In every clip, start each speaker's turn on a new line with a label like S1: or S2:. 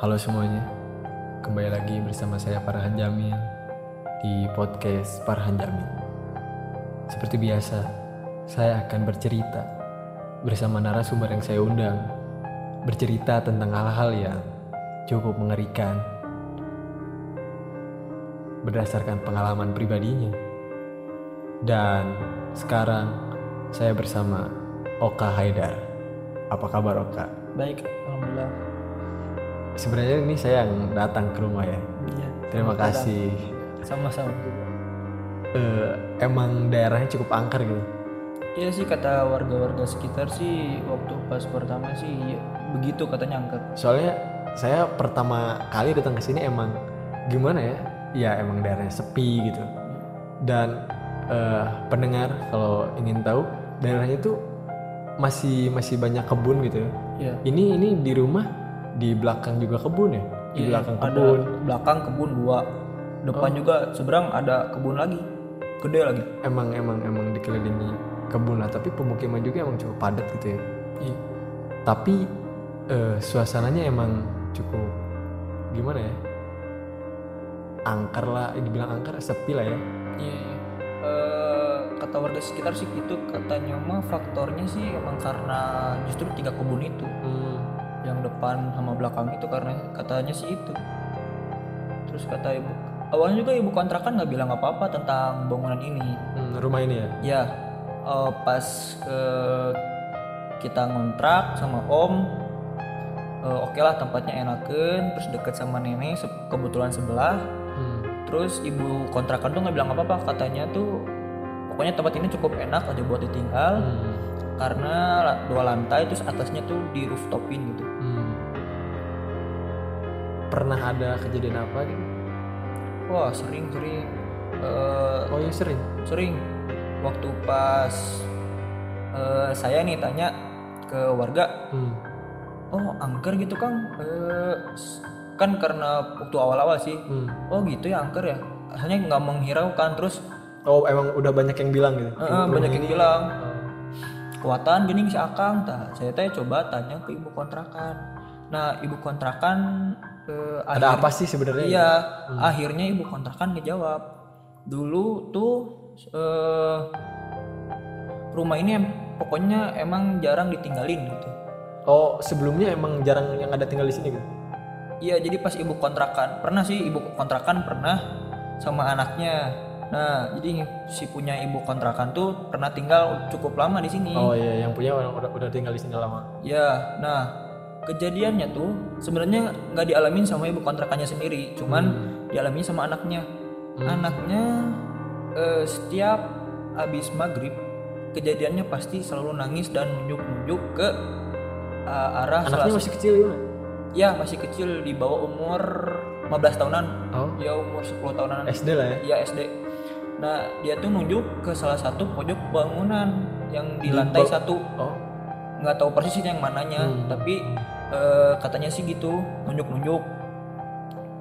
S1: Halo semuanya, kembali lagi bersama saya Farhan Jamil di podcast Farhan Jamil. Seperti biasa, saya akan bercerita bersama narasumber yang saya undang, bercerita tentang hal-hal yang cukup mengerikan berdasarkan pengalaman pribadinya. Dan sekarang saya bersama Oka Haidar. Apa kabar Oka?
S2: Baik, alhamdulillah.
S1: Sebenarnya ini saya yang datang ke rumah ya.
S2: Iya.
S1: Terima kasih.
S2: Sama-sama.
S1: Eh, emang daerahnya cukup angker gitu.
S2: Iya sih kata warga-warga sekitar sih waktu pas pertama sih iya, begitu katanya angkat.
S1: Soalnya saya pertama kali datang ke sini emang gimana ya? Ya emang daerahnya sepi gitu. Dan eh, pendengar kalau ingin tahu daerahnya itu masih masih banyak kebun gitu. ya.
S2: Iya.
S1: Ini ini di rumah di belakang juga kebun ya? Di
S2: Iya,
S1: belakang
S2: ada
S1: kebun.
S2: belakang kebun dua. Depan juga seberang ada kebun lagi. Gede lagi.
S1: Emang emang emang dikelilingi kebun lah, tapi pemukiman juga emang cukup padat gitu ya.
S2: Iya.
S1: Tapi eh, suasananya emang cukup gimana ya? Angker lah, dibilang angker sepi lah ya.
S2: Iya. iya. Eh, kata warga sekitar sih gitu katanya mah faktornya sih emang karena justru tiga kebun itu
S1: Hmm,
S2: yang depan sama belakang itu karena katanya sih itu. Terus kata ibu awalnya juga ibu kontrakan nggak bilang apa-apa tentang bangunan ini.
S1: Hmm, rumah ini ya.
S2: ya eh, pas eh, kita ngontrak sama om eh, oke lah tempatnya enakan terus deket sama nenek se- kebetulan sebelah.
S1: Hmm,
S2: terus ibu kontrakan tuh nggak bilang apa-apa katanya tuh pokoknya tempat ini cukup enak aja buat ditinggal.
S1: Hmm,
S2: karena dua lantai terus atasnya tuh di rooftopin gitu
S1: hmm. Pernah ada kejadian apa gitu?
S2: wah sering sering Eh,
S1: Oh iya sering.
S2: sering waktu pas eh, saya nih tanya ke warga
S1: Hmm,
S2: oh angker gitu kang s- kan karena waktu awal-awal sih
S1: hmm.
S2: oh gitu ya angker ya asalnya nggak menghiraukan terus
S1: Oh emang udah banyak yang bilang gitu.
S2: eh, banyak yang bilang kekuatan gini bisa akang tak saya teh coba tanya ke ibu kontrakan nah ibu kontrakan eh,
S1: Ada
S2: akhir-
S1: apa sih sebenarnya?
S2: iya akhirnya ibu kontrakan ngejawab dulu tuh eh, rumah ini pokoknya emang jarang ditinggalin gitu
S1: Oh sebelumnya emang jarang yang ada tinggal di sini gitu.
S2: Iya, jadi pas ibu kontrakan pernah sih ibu kontrakan pernah sama anaknya. Nah, jadi si punya ibu kontrakan tuh pernah tinggal cukup lama di sini.
S1: Oh iya yang punya orang udah, udah tinggal di sini lama.
S2: Ya, nah kejadiannya tuh sebenarnya nggak dialamin sama ibu kontrakannya sendiri, cuman dialami sama anaknya. Anaknya eh, setiap habis maghrib kejadiannya pasti selalu nangis dan nunjuk-nunjuk ke eh, arah salah
S1: Anaknya masih kecil gimana?
S2: Ya masih kecil di bawah umur 15 tahunan
S1: Oh
S2: Ya umur 10 tahunan
S1: SD lah ya.
S2: Ya SD Nah dia tuh nunjuk ke salah satu pojok bangunan Yang di lantai satu.
S1: Oh.
S2: Nggak tahu persis yang mananya
S1: Hmm.
S2: Tapi eh, katanya sih gitu Nunjuk-nunjuk.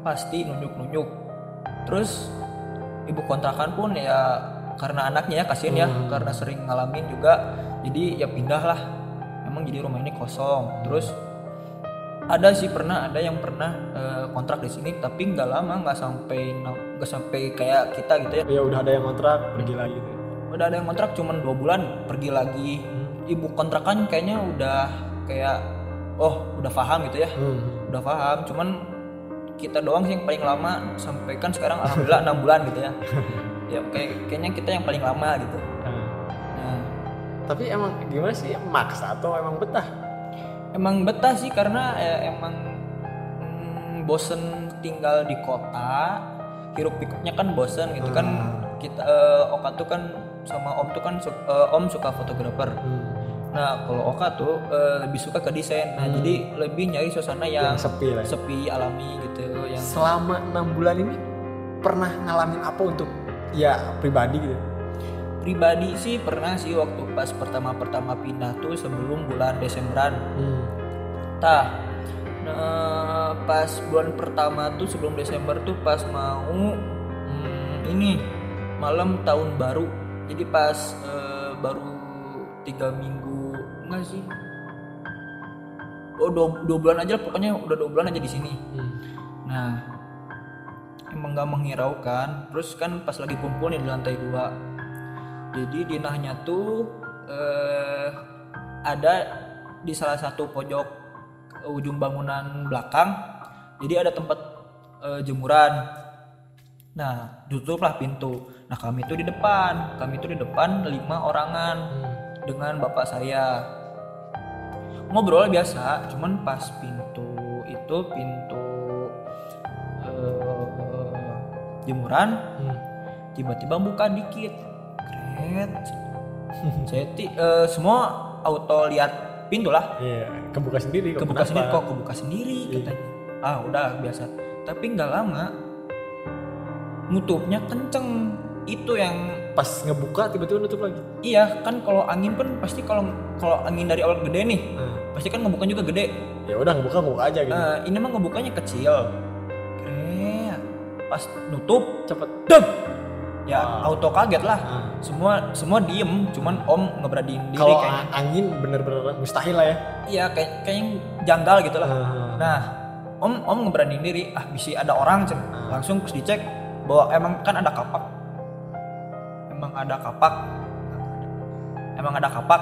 S2: Pasti nunjuk-nunjuk. Terus ibu kontrakan pun ya karena anaknya ya kasihan ya
S1: Hmm.
S2: karena sering ngalamin juga jadi ya pindah lah emang jadi rumah ini kosong. Terus ada sih pernah ada yang pernah eh, kontrak di sini tapi nggak lama nggak sampai nggak sampai kayak kita gitu ya.
S1: Ya udah ada yang kontrak pergi lagi gitu.
S2: udah ada yang kontrak cuman dua bulan pergi lagi. Ibu kontrakan kayaknya udah kayak oh udah paham gitu ya.
S1: Hmm.
S2: udah paham cuman kita doang sih yang paling lama. Sampai kan sekarang alhamdulillah enam bulan gitu ya. Ya kayak kayaknya kita yang paling lama gitu.
S1: Nah,
S2: nah.
S1: Tapi emang gimana sih? Maksa atau emang betah?
S2: Emang betah sih karena ya, emang mm, bosen tinggal di kota hiruk pikuknya kan bosen gitu kan kita eh, Oka tuh kan sama Om tuh kan eh, Om suka fotografer
S1: Hmm.
S2: nah kalau Oka tuh eh, lebih suka ke desain nah jadi lebih nyari suasana yang,
S1: Yang sepi lah. ya.
S2: sepi alami gitu yang
S1: Selama enam bulan ini pernah ngalamin apa untuk ya pribadi gitu?
S2: Pribadi sih pernah sih waktu pas pertama-pertama pindah tuh sebelum bulan Desemberan
S1: Hmm.
S2: Tah, nah, pas bulan pertama tuh sebelum Desember tuh pas mau hmm, ini malam tahun baru. Jadi pas eh, baru tiga minggu enggak sih? oh, dua, dua bulan aja lah, pokoknya udah dua bulan aja di sini
S1: Hmm.
S2: nah emang gak menghiraukan terus kan pas lagi kumpul nih di lantai dua jadi di nahnya tuh eh, ada di salah satu pojok ujung bangunan belakang. Jadi ada tempat eh, jemuran. Nah tutuplah pintu. Nah kami tuh di depan. Kami tuh di depan lima orangan dengan bapak saya. Ngobrol biasa cuman pas pintu itu pintu eh, jemuran
S1: Hmm.
S2: tiba-tiba buka dikit kret saya ti- eh, semua auto lihat pintu lah
S1: Iya, kebuka sendiri kok.
S2: kebuka
S1: Kenapa?
S2: sendiri kok kebuka sendiri
S1: Iya.
S2: katanya ah udah biasa tapi nggak lama nutupnya kenceng itu yang
S1: Pas ngebuka tiba-tiba nutup lagi.
S2: iya kan kalau angin kan pasti kalau kalau angin dari awal gede nih
S1: Nah,
S2: pasti kan ngebuka juga gede
S1: ya udah ngebuka ngebuka aja gitu.
S2: Eh, ini mah ngebukanya kecil kret pas nutup
S1: Cepet.
S2: dep ya
S1: Wow.
S2: auto kaget lah.
S1: Nah,
S2: semua semua diem cuman om ngeberaniin diri
S1: Kalau angin bener-bener mustahil lah ya.
S2: iya kayak kayak yang janggal gitu lah.
S1: Nah,
S2: nah om om ngeberaniin diri ah bisa ada orang langsung pas dicek bahwa emang kan ada kapak. Emang ada kapak. Emang ada kapak.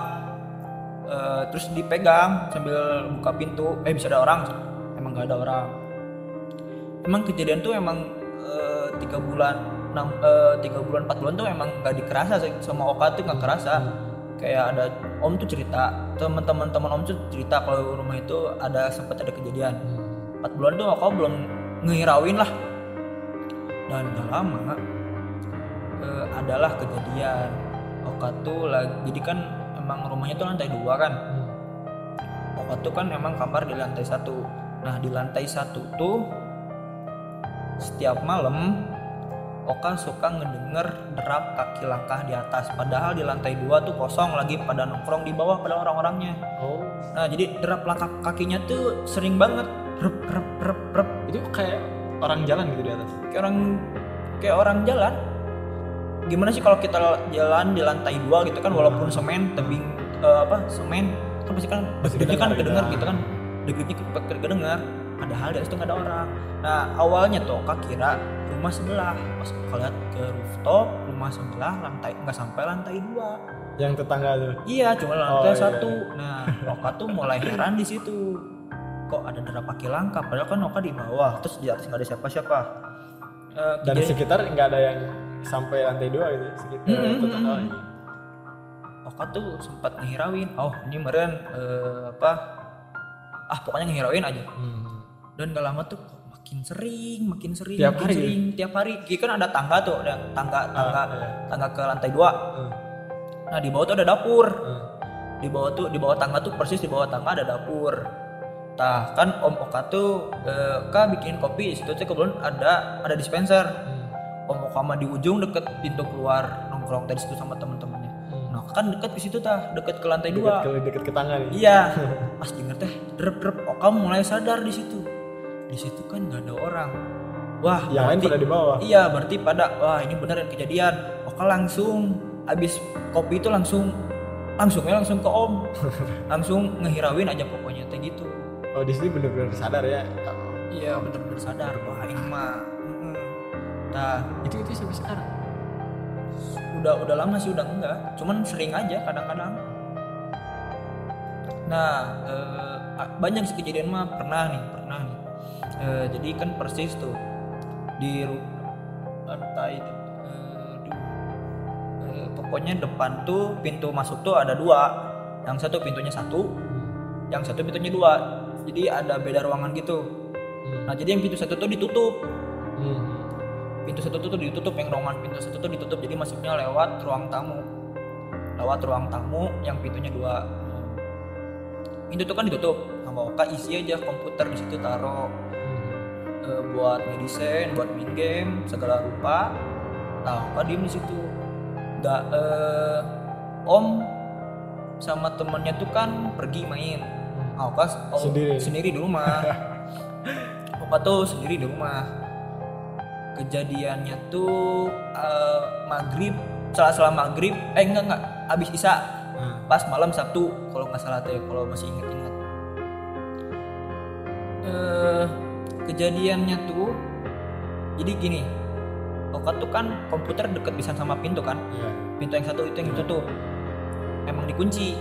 S2: Eh, terus dipegang sambil buka pintu. Eh bisa ada orang emang gak ada orang. Emang kejadian tuh emang eh, tiga bulan enam eh, tiga bulan empat bulan tuh emang gak dikerasa sama Oka tuh nggak kerasa. Kayak ada om tuh cerita teman-teman teman om tuh cerita kalau rumah itu ada sempat ada kejadian. Empat bulan tuh Oka belum ngehirauin lah. Dan gak lama eh, adalah kejadian. Oka tuh lagi jadi kan emang rumahnya tuh lantai dua kan. Oka tuh kan emang kamar di lantai satu. Nah di lantai satu tuh setiap malam Oka suka ngedenger derap kaki langkah di atas. Padahal di lantai dua tuh kosong lagi pada nongkrong di bawah pada orang-orangnya.
S1: Oh,
S2: nah jadi derap langkah kakinya tuh sering banget. Rep rep rep rep.
S1: Itu kayak orang jalan gitu di atas.
S2: kayak orang kayak orang jalan. Gimana sih kalau kita jalan di lantai dua gitu kan walaupun semen tebing eh, apa semen kan pasti kan
S1: Pasti
S2: deg-degan kan
S1: kedengar,
S2: kedengar
S1: gitu.
S2: gitu kan. Deg-degnya ke- kedengar padahal atas tuh nggak ada orang. Nah awalnya tuh kak kira rumah sebelah. Pas kau lihat ke rooftop rumah sebelah lantai nggak sampai lantai dua.
S1: Yang tetangga tuh.
S2: iya cuma lantai
S1: Oh, iya,
S2: satu. Nah Oka tuh mulai heran di situ. Kok ada derap kaki langkah padahal kan Oka di bawah. Terus di atas nggak ada siapa-siapa. Eh,
S1: Dan
S2: kejadian-
S1: sekitar nggak ada yang sampai lantai dua gitu. Sekitar
S2: Hmm, hmm,
S1: tetangga
S2: hmm. Oka tuh sempat ngehirauin. Oh ini meren eh, apa? Ah pokoknya ngehirauin aja.
S1: Hmm.
S2: Dan gak lama tuh makin sering makin sering
S1: Tiap
S2: makin
S1: hari
S2: sering tiap hari Jadi kan ada tangga tuh ada tangga tangga
S1: Ah, iya.
S2: tangga ke lantai dua
S1: Hmm.
S2: nah di bawah tuh ada dapur
S1: Hmm.
S2: di bawah tuh di bawah tangga tuh persis di bawah tangga ada dapur Tah kan Om Oka tuh eh, Kak bikin kopi di situ tuh kebetulan ada ada dispenser
S1: Hmm.
S2: Om Oka mah di ujung deket pintu keluar nongkrong tadi situ sama temen-temennya
S1: Hmm.
S2: nah kan deket di situ tah deket ke lantai
S1: Deket
S2: dua
S1: ke, deket ke tangga nih.
S2: Iya, pas denger teh drep drep, kamu mulai sadar di situ. Di situ kan nggak ada orang. Wah,
S1: Yang lain pada di bawah.
S2: Iya, berarti pada wah ini beneran kejadian. Oka langsung abis kopi itu langsung langsungnya langsung ke Om, langsung ngehirauin aja pokoknya teh gitu.
S1: Oh di sini bener-bener sadar ya.
S2: Iya, bener-bener sadar wah ini mah. Nah,
S1: Itu itu sampai sekarang.
S2: udah udah lama sih udah enggak cuman sering aja kadang-kadang nah eh, banyak sih kejadian mah pernah nih pernah nih Eh, jadi kan persis tuh di lantai du- eh, pokoknya depan tuh pintu masuk tuh ada dua yang satu pintunya satu yang satu pintunya dua jadi ada beda ruangan gitu.
S1: Hmm.
S2: nah jadi yang pintu satu tuh ditutup.
S1: Hmm.
S2: pintu satu tuh ditutup yang ruangan pintu satu tuh ditutup jadi masuknya lewat ruang tamu. Lewat ruang tamu yang pintunya dua. Pintu tuh kan ditutup sama Oka isi aja komputer di situ taruh eh, buat medicine buat main game segala rupa. Nah Oka diem di situ. Nggak eh, Om sama temennya tuh kan pergi main. Nah, Oka oh,
S1: Sendiri.
S2: sendiri di rumah. Oka tuh sendiri di rumah. Kejadiannya tuh eh, maghrib setelah maghrib. Eh enggak enggak. Abis isya.
S1: Hmm.
S2: pas malam sabtu kalau nggak salah tuh kalau masih inget-inget eh kejadiannya tuh jadi gini Oka tuh kan komputer deket bisa sama pintu kan?
S1: Iya.
S2: pintu yang satu itu yang ditutup emang dikunci.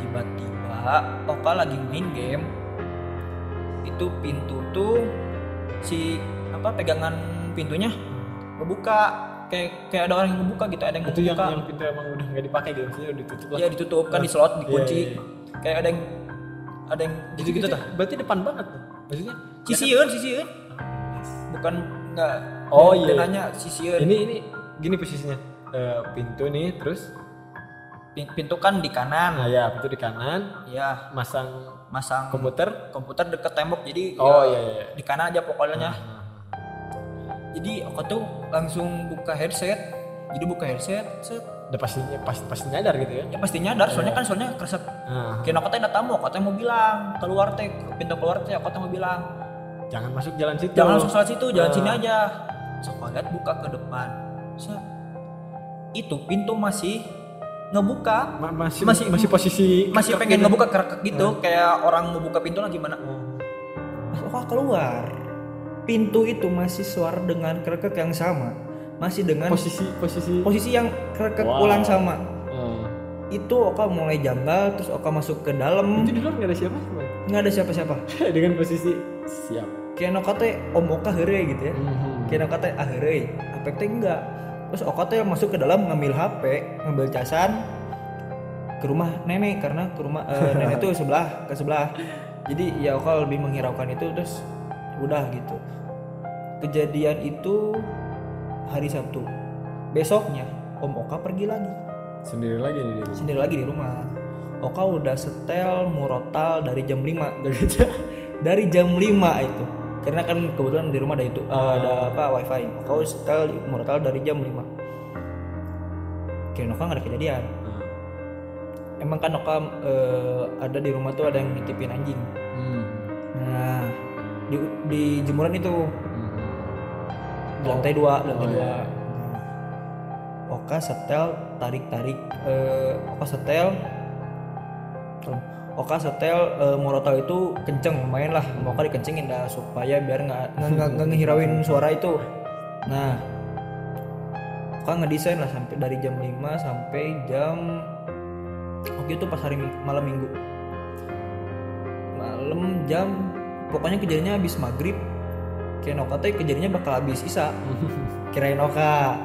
S2: Tiba-tiba Oka lagi main game itu pintu tuh si apa pegangan pintunya ngebuka. Kayak kayak ada orang yang ngebuka gitu ada yang
S1: Itu yang
S2: ngebuka.
S1: yang pintu emang udah nggak dipakai gitu, maksudnya udah ditutup lah.
S2: ya ditutup kan di slot dikunci.
S1: Iya, iya,
S2: kayak ada yang ada yang gitu gitu
S1: Itu
S2: tah
S1: Berarti depan banget tuh. Maksudnya
S2: sisieun sisieun bukan enggak.
S1: Oh, iya.
S2: nanya sisieun
S1: ini ini gini posisinya. Eh, pintu nih terus?
S2: Pin- pintu kan di kanan.
S1: Nah ya pintu di kanan.
S2: Ya
S1: masang
S2: masang
S1: komputer?
S2: komputer deket tembok jadi
S1: oh
S2: ya,
S1: iya iya.
S2: di kanan aja pokoknya.
S1: Nah,
S2: jadi aku tuh langsung buka headset. Jadi buka headset set
S1: udah pastinya pasti pasti nyadar gitu ya?
S2: Ya pasti nyadar soalnya kan soalnya kresek
S1: nah,
S2: aku teh ada tamu teh mau bilang keluar teh pintu keluar teh teh mau bilang.
S1: Jangan masuk jalan situ.
S2: Jangan langsung saat situ jalan
S1: Ah.
S2: sini aja. So lihat buka ke depan. Set itu pintu masih ngebuka.
S1: Ma- masih,
S2: Masih-
S1: masih posisi
S2: masih pengen
S1: gitu.
S2: ngebuka kerekek gitu kayak orang mau buka pintu lah gimana?
S1: Hmm.
S2: Pas Oka keluar, pintu itu masih suara dengan kerekek yang sama, masih dengan
S1: posisi posisi
S2: posisi yang kerekek
S1: Wow.
S2: ulang sama.
S1: Hmm.
S2: Itu Oka mulai janggal, terus Oka masuk ke dalam,
S1: itu di luar nggak ada siapa siapa
S2: nggak ada siapa-siapa.
S1: dengan posisi siap
S2: Kayak Oka teh om Oka heureuy gitu ya.
S1: Hmm.
S2: Kayak Oka teh ah heureuy, Apek teh enggak. Terus Oka teh masuk ke dalam ngambil HP, ngambil casan ke rumah nenek karena ke rumah eh, nenek tuh sebelah ke sebelah. Jadi ya Oka lebih menghiraukan itu terus udah gitu. Kejadian itu hari Sabtu. Besoknya Om Oka pergi lagi,
S1: sendiri lagi nih dia
S2: sendiri lagi di rumah. Oka udah setel murotal dari jam 5 dari jam 5 itu karena kan kebetulan di rumah ada itu eh, ada apa wifi Oka udah setel murotal dari jam 5 kira Oka nggak ada kejadian
S1: Hmm.
S2: emang kan Oka eh, ada di rumah tuh ada yang nitipin anjing
S1: Hmm.
S2: nah di, di jemuran itu. Di lantai dua lantai
S1: Oh,
S2: dua.
S1: iya.
S2: Oka setel tarik tarik. Eh, Oka setel. Oka setel eh, Morotal itu kenceng lumayan lah. Oka dikencengin dah supaya biar nggak nggak- ngehirauin suara itu. Nah Oka ngedesain lah sampai dari jam 5 sampai jam Oke itu pas hari malam minggu. Malam jam pokoknya kejadiannya habis maghrib kirain Oka teh kejadiannya bakal habis isa. Kirain Oka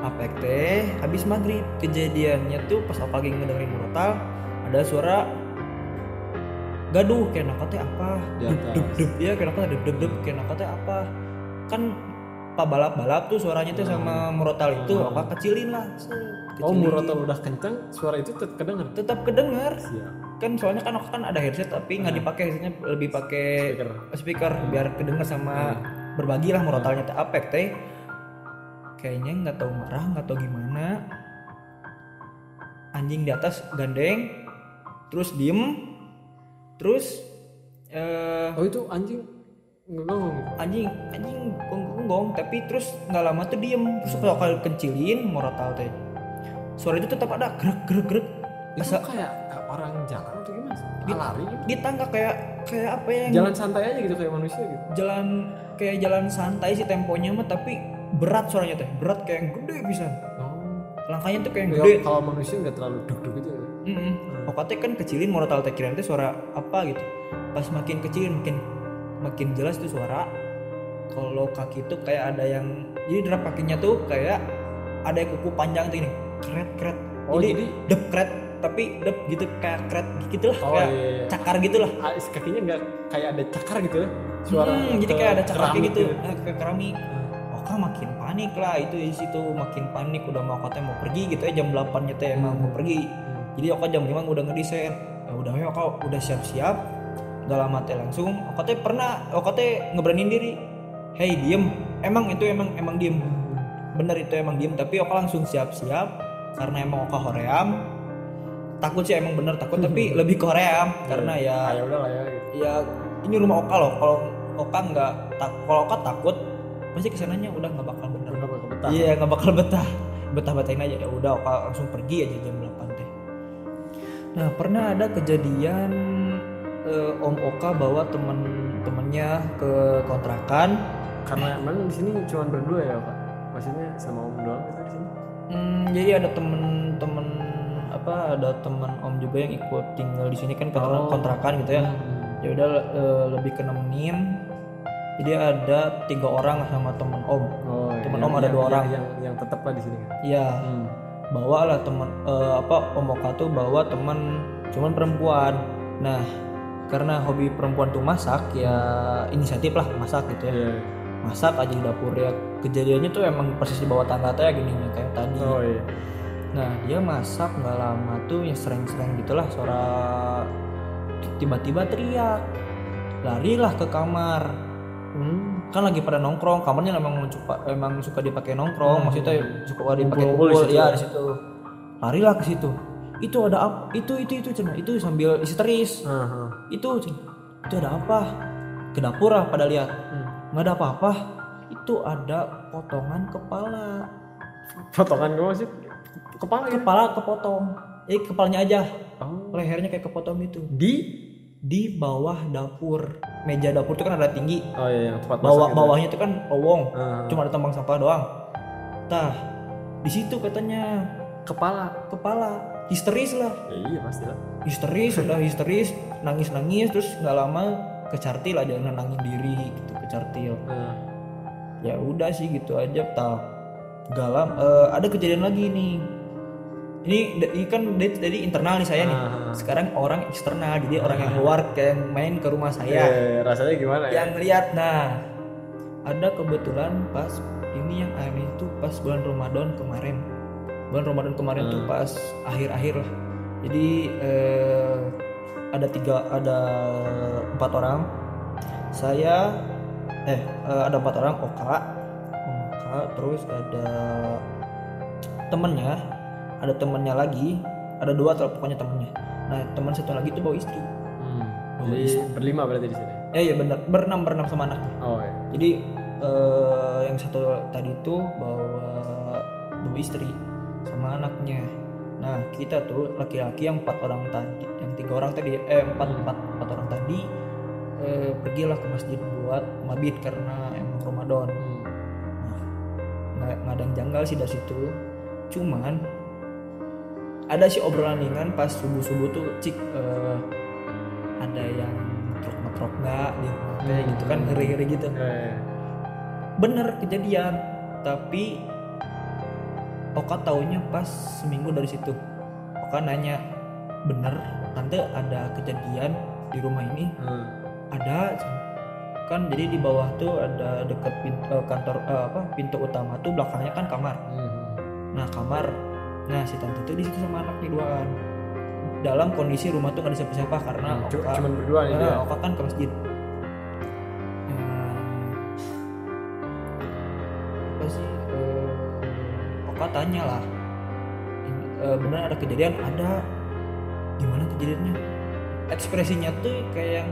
S2: apa teh habis maghrib. Kejadiannya tuh pas Oka lagi ngedengerin murotal ada suara gaduh kayak Oka teh apa? Dub dub dub ya kayak Oka dub dub dub kayak Oka teh apa? Kan pak balap balap tuh suaranya tuh sama murotal itu
S1: Hmm.
S2: Oka kecilin lah.
S1: Oh
S2: kecilin.
S1: murotal udah kencang suara itu tetap kedengar
S2: tetap kedengar
S1: siap.
S2: Kan soalnya kan kan ada headset tapi nggak dipakai headsetnya lebih pakai
S1: Speaker.
S2: speaker biar kedengar sama berbagi lah murotalnya teh apek teh. Kayaknya nggak tahu marah nggak tahu gimana. Anjing di atas gandeng. Terus diem. Terus eh
S1: oh itu anjing ngomong gitu?
S2: anjing anjing gonggong tapi terus nggak lama tuh diem. Terus kalau kali kencilin murotal teh. Suara itu tetap ada gerak gerak gerak
S1: itu
S2: Asa-
S1: kayak orang jalan atau gimana?
S2: Di-
S1: lari gitu?
S2: di tangga kayak kayak apa ya yang
S1: jalan santai aja gitu kayak manusia gitu.
S2: Jalan kayak jalan santai sih temponya mah tapi berat suaranya teh. Berat kayak yang gede bisa
S1: oh.
S2: Langkahnya tuh kayak yang
S1: Ya,
S2: gede.
S1: kalau manusia nggak terlalu duk duk gitu ya?
S2: Mm Oka teh kan kecilin moral teh kirain teh suara apa gitu. Pas makin kecilin makin makin jelas tuh suara. Kalau kaki tuh kayak ada yang jadi derap kakinya tuh kayak ada yang kuku panjang tuh ini. Kret kret.
S1: Oh,
S2: jadi,
S1: jadi-
S2: dep kret tapi dep gitu kayak kret gitu lah
S1: Oh,
S2: kayak
S1: iya, iya.
S2: cakar gitu lah
S1: Ah, kakinya nggak kayak ada cakar gitu ya? Suara
S2: Hmm, jadi kayak ada cakar kayak
S1: keramik
S2: gitu. nah, kayak keramik. Oka makin panik lah itu di situ makin panik udah mau katanya mau pergi gitu ya jam 8 nya teh emang mau pergi. Jadi Oka jam 5 udah ngedesain. Ya udah ya Oka udah siap-siap gak lama teh langsung. Oka teh pernah Oka teh ngeberanin diri. Hey diem. Emang itu emang emang diem. Bener itu emang diem tapi Oka langsung siap-siap karena emang Oka hoream takut sih emang bener takut. Tapi lebih ke hoream karena ya
S1: Ah, ya udah lah ya gitu.
S2: ya ini rumah Oka loh. Kalau Oka nggak tak kalau Oka takut pasti ke sananya udah nggak bakal bener.
S1: Udah bakal betah.
S2: Iya nggak bakal betah. Betah betahin aja. Ya udah Oka langsung pergi aja jam 8 teh nah pernah ada kejadian eh, Om Oka bawa temen-temennya ke kontrakan?
S1: Karena emang di sini cuma berdua ya pak. Maksudnya sama om doang gitu di sini.
S2: Hmm, jadi ada temen-temen apa ada temen Om juga yang ikut tinggal di sini kan karena
S1: Oh.
S2: kontrakan gitu ya. Ya udah eh, lebih ke nemenin. Jadi ada tiga orang sama temen Om.
S1: Oh,
S2: Temen
S1: yang-
S2: om ada
S1: yang-
S2: dua
S1: yang-
S2: orang.
S1: Yang yang tetap lah di sini kan.
S2: Iya. Bawa lah temen eh, apa Om Oka tuh bawa temen cuman perempuan. Nah karena hobi perempuan tuh masak ya inisiatif lah masak gitu ya.
S1: Iya.
S2: masak aja di dapur ya. Kejadiannya tuh emang persis di bawah tangga tuh ya gini kayak tadi.
S1: Oh iya.
S2: Nah dia masak nggak lama tuh ya sering-sering gitulah suara tiba-tiba teriak larilah ke kamar.
S1: Hmm.
S2: kan lagi pada nongkrong kamarnya emang suka emang suka dipakai nongkrong maksudnya suka dipakai kumpul
S1: situ.
S2: ya di situ. Larilah ke situ. Itu ada apa itu itu itu cina itu sambil histeris
S1: Aha.
S2: itu Cen. itu ada apa? Ke dapur lah pada lihat.
S1: Hmm.
S2: nggak ada apa-apa. Itu ada potongan kepala.
S1: Potongan gue masih kepala
S2: kepala kepotong. Eh kepalanya aja.
S1: Oh.
S2: lehernya kayak kepotong gitu.
S1: Di?
S2: Di bawah dapur. Meja dapur itu kan ada tinggi.
S1: Oh iya yang tempat
S2: bawah
S1: gitu.
S2: bawahnya itu kan lowong
S1: Ah.
S2: cuma ada tambang sampah doang. Tah di situ katanya.
S1: Kepala.
S2: kepala. Histeris lah.
S1: Ya, iya pasti lah.
S2: histeris udah histeris. Nangis nangis terus nggak lama kecartil aja nenangin diri gitu kecartil
S1: Nah.
S2: ya udah sih gitu aja. Tah galam eh, ada kejadian lagi nih. Ini, ini kan dari, internal nih saya nih.
S1: Ah.
S2: sekarang orang eksternal jadi orang yang luar kayak main ke rumah saya.
S1: Eh, rasanya gimana ya?
S2: yang lihat nah ada kebetulan pas ini yang aneh itu pas bulan Ramadan kemarin. Bulan Ramadan kemarin tuh
S1: Hmm.
S2: pas akhir-akhir lah. Jadi eh, ada tiga ada empat orang. Saya eh eh, ada empat orang Oka Oka terus ada temennya ada temennya lagi ada dua atau pokoknya temennya nah teman satu lagi tuh bawa istri
S1: Hmm. Jadi berlima berarti di sini.
S2: ya ya benar berenam berenam sama anaknya
S1: Oh iya.
S2: jadi eh, yang satu tadi tuh bawa bawa istri sama anaknya nah kita tuh laki-laki yang empat orang tadi yang tiga orang tadi eh empat empat empat orang tadi eh, pergilah ke masjid buat mabit karena emang Ramadan
S1: Hmm.
S2: Nggak ada yang janggal sih dari situ. Cuman ada sih obrolan ringan pas subuh subuh tuh cik eh, ada yang metrok metrok nggak di rumah teh? Gitu kan ngeri ngeri gitu
S1: Eh,
S2: bener kejadian tapi Oka taunya pas seminggu dari situ. Oka nanya bener tante ada kejadian di rumah ini?
S1: Hmm.
S2: ada kan jadi di bawah tuh ada deket pintu, kantor eh, apa pintu utama tuh belakangnya kan kamar
S1: Hmm.
S2: nah kamar nah si tante tuh di situ sama anaknya duaan dalam kondisi rumah tuh gak ada siapa-siapa karena
S1: Hmm,
S2: Oka
S1: cuman berdua
S2: Nah,
S1: dia.
S2: Oka kan ke masjid. Hmm, apa sih? eh, Oka tanya lah. "Ini, eh, benar ada kejadian? Ada. Gimana kejadiannya? Ekspresinya tuh kayak yang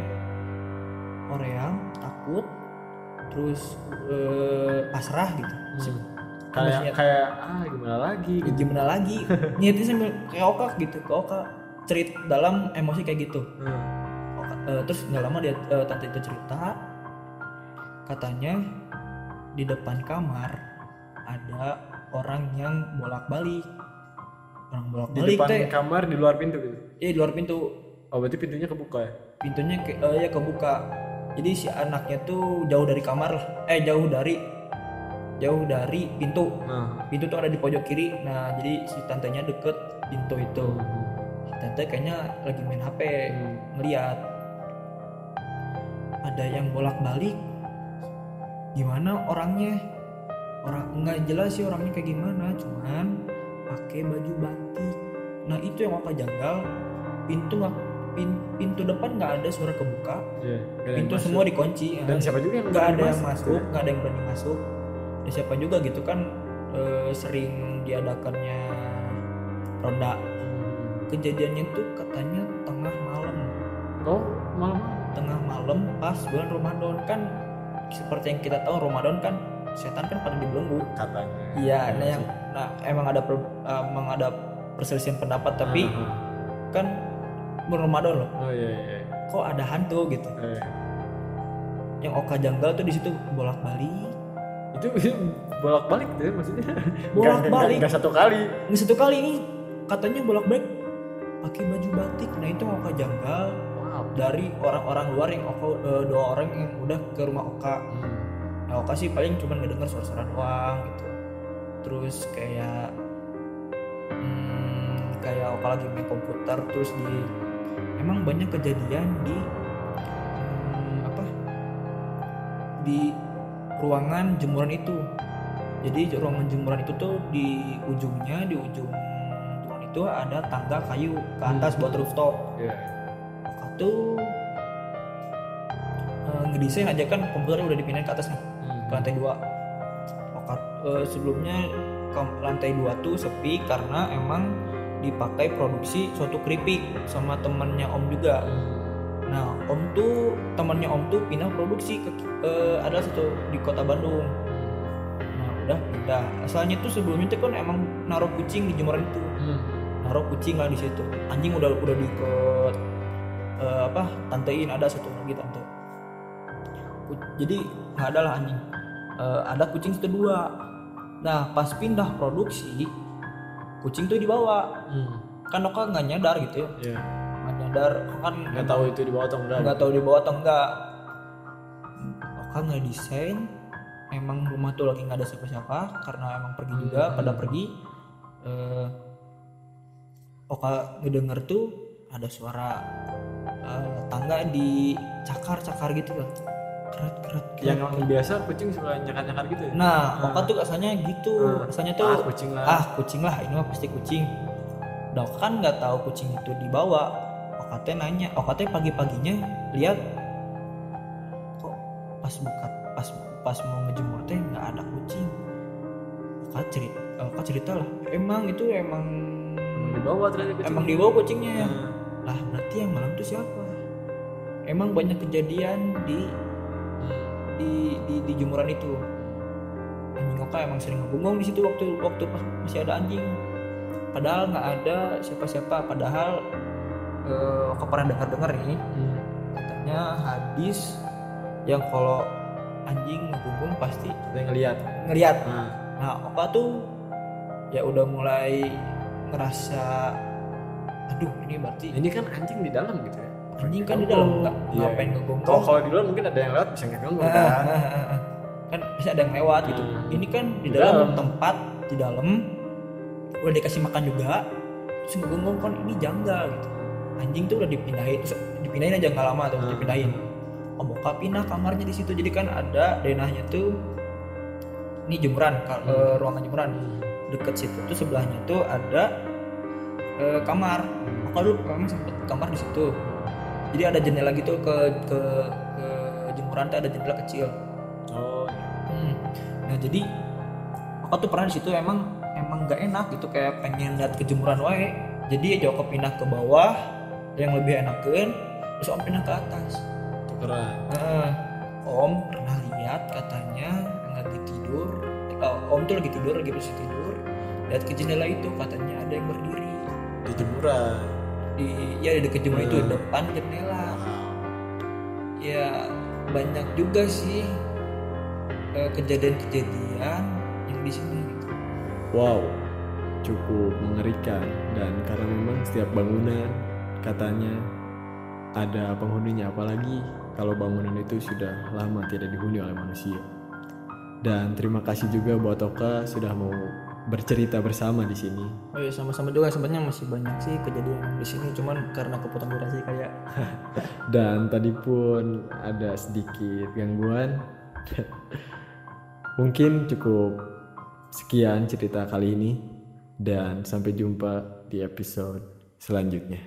S2: oreang, takut, terus eh, pasrah gitu.
S1: Hmm. Kayak kayak ah gimana lagi?
S2: Ya, gimana lagi? Niatnya sambil kayak Oka gitu, ke Oka cerit dalam emosi kayak gitu.
S1: Hmm.
S2: Eh, terus nggak lama dia eh, tante itu cerita katanya di depan kamar ada orang yang bolak balik orang bolak
S1: Di
S2: balik
S1: depan
S2: teh
S1: kamar di luar pintu gitu.
S2: eh di luar pintu
S1: Oh berarti pintunya kebuka ya?
S2: pintunya ke, eh, ya kebuka jadi si anaknya tuh jauh dari kamar lah. Eh jauh dari jauh dari pintu.
S1: Nah.
S2: pintu tuh ada di pojok kiri. Nah jadi si tantenya deket pintu itu. Si tante kayaknya lagi main hp
S1: Hmm.
S2: ngeliat. Ada yang bolak balik gimana orangnya? Orang nggak jelas sih orangnya kayak gimana cuman pakai baju batik. Nah itu yang apa janggal. Pintu nggak pin- pintu depan nggak ada suara kebuka
S1: Iya. yang
S2: pintu
S1: masuk.
S2: semua dikunci
S1: Dan siapa juga yang
S2: nggak ada yang
S1: masuk?
S2: masuk nggak ada yang berani masuk dan siapa juga gitu kan eh, sering diadakannya ronda
S1: Hmm.
S2: kejadiannya tuh katanya tengah malam
S1: Oh malam.
S2: tengah malam pas bulan Ramadan kan seperti yang kita tahu Ramadan kan setan kan pada dibelenggu
S1: Katanya.
S2: iya nah yang nah emang ada per- emang ada perselisihan pendapat tapi
S1: Ah,
S2: kan bulan Ramadan loh.
S1: Oh iya iya.
S2: Kok ada hantu gitu?
S1: Eh,
S2: yang Oka janggal tuh di situ bolak balik
S1: itu bolak balik tuh ya maksudnya.
S2: Bolak-balik.
S1: nggak satu kali.
S2: Ini satu kali ini katanya bolak balik pakai baju batik. Nah itu Oka janggal
S1: wow.
S2: dari orang-orang luar yang Oka eh, dua orang yang udah ke rumah Oka.
S1: Hmm.
S2: nah Oka sih paling cuma ngedenger suara-suara doang gitu. Terus kayak hmm, kayak Oka lagi main komputer terus di emang banyak kejadian di hmm, apa di ruangan jemuran itu jadi ruangan jemuran itu tuh di ujungnya di ujung jemuran itu ada tangga kayu ke atas buat rooftop. Oka tuh eh, ngedesain aja kan komputernya udah dipindahin ke atas nih
S1: Hmm.
S2: ke lantai dua Oka eh, sebelumnya ke lantai dua tuh sepi karena emang dipakai produksi suatu keripik sama temennya om juga. Nah om tuh temennya om tuh pindah produksi ke eh, ada satu di kota Bandung. Nah udah pindah. Asalnya tuh sebelumnya tuh kan emang naruh kucing di jemuran itu.
S1: Hmm.
S2: naruh kucing lah di situ. Anjing udah udah diikat eh, apa tantein ada satu lagi tante. Jadi nggak ada lah anjing. Eh, ada kucing situ dua nah pas pindah produksi kucing tuh dibawa.
S1: Hmm.
S2: kan Oka nggak nyadar gitu ya.
S1: Iya.
S2: nggak nyadar kan
S1: nggak tahu itu di bawah atau enggak.
S2: Nggak tahu dibawa atau enggak. Oka nggak desain. Emang rumah tuh lagi nggak ada siapa-siapa karena emang pergi juga
S1: Hmm.
S2: pada pergi. Eh Oka ngedenger tuh ada suara eh, tangga di cakar-cakar gitu kan keret keret keret.
S1: yang emang biasa kucing suka nyakar-nyakar gitu ya
S2: nah
S1: Ah.
S2: Oka tuh rasanya gitu
S1: Ah.
S2: rasanya tuh
S1: ah kucing lah
S2: ah kucing lah ini mah pasti kucing Udah kan nggak tahu kucing itu dibawa Oka nanya Oka pagi paginya lihat kok pas buka pas pas mau ngejemur teh nggak ada kucing Oka cerita Oka cerita lah emang itu emang
S1: emang dibawa ternyata kucing
S2: emang dibawa kucingnya
S1: Hmm.
S2: lah berarti yang malam itu siapa emang banyak kejadian di
S1: Hmm.
S2: Di di, di jemuran itu. Anjing Oka emang sering ngebungong di situ waktu waktu pas masih ada anjing. Padahal nggak ada siapa-siapa padahal eh, Oka pernah dengar-dengar nih
S1: Hmm.
S2: katanya hadis yang kalau anjing ngebungong pasti
S1: Ada yang ngeliat.
S2: Ngelihat
S1: nah.
S2: nah Oka tuh ya udah mulai ngerasa aduh ini berarti
S1: ini kan anjing di dalam gitu ya
S2: anjing kan di dalam nggak
S1: Iya.
S2: ngapain
S1: kalau
S2: ngegonggong
S1: kalau di luar mungkin ada yang lewat bisa ngeganggu
S2: Ah,
S1: kan?
S2: ah, ah, kan bisa ada yang lewat gitu. Ini kan di dalam, tempat di dalam udah dikasih makan juga terus ngegonggong kan ini janggal gitu. Anjing tuh udah dipindahin terus dipindahin aja nggak lama tuh
S1: Hmm.
S2: dipindahin. Om Oka pindah kamarnya di situ. Jadi kan ada denahnya tuh ini jemuran
S1: Hmm.
S2: eh, ruangan jemuran deket situ. Tuh sebelahnya tuh ada eh, kamar. Oka dulu memang sempet kamar di situ jadi ada jendela gitu ke ke ke jemuran tuh ada jendela kecil
S1: oh
S2: Hmm. Nah jadi aku tuh pernah di situ emang emang nggak enak gitu kayak pengen lihat kejemuran wae. Jadi aku pindah ke bawah yang lebih enakan, terus om pindah ke atas.
S1: tukeran
S2: Nah, om pernah lihat katanya lagi tidur, eh, om tuh lagi tidur lagi bersih tidur, lihat ke jendela itu katanya ada yang berdiri
S1: di jemuran
S2: di ya di dekat itu
S1: Hmm.
S2: depan jendela. Ya banyak juga sih eh, kejadian-kejadian yang di sini gitu.
S1: wow cukup mengerikan dan karena memang setiap bangunan katanya ada penghuninya apalagi kalau bangunan itu sudah lama tidak dihuni oleh manusia dan terima kasih juga buat Oka sudah mau bercerita bersama di sini.
S2: Oh iya sama-sama juga. Sebenarnya masih banyak sih kejadian di sini. Cuman karena kepotong durasi kayak
S1: dan tadi pun ada sedikit gangguan. Mungkin cukup sekian cerita kali ini. Dan sampai jumpa di episode selanjutnya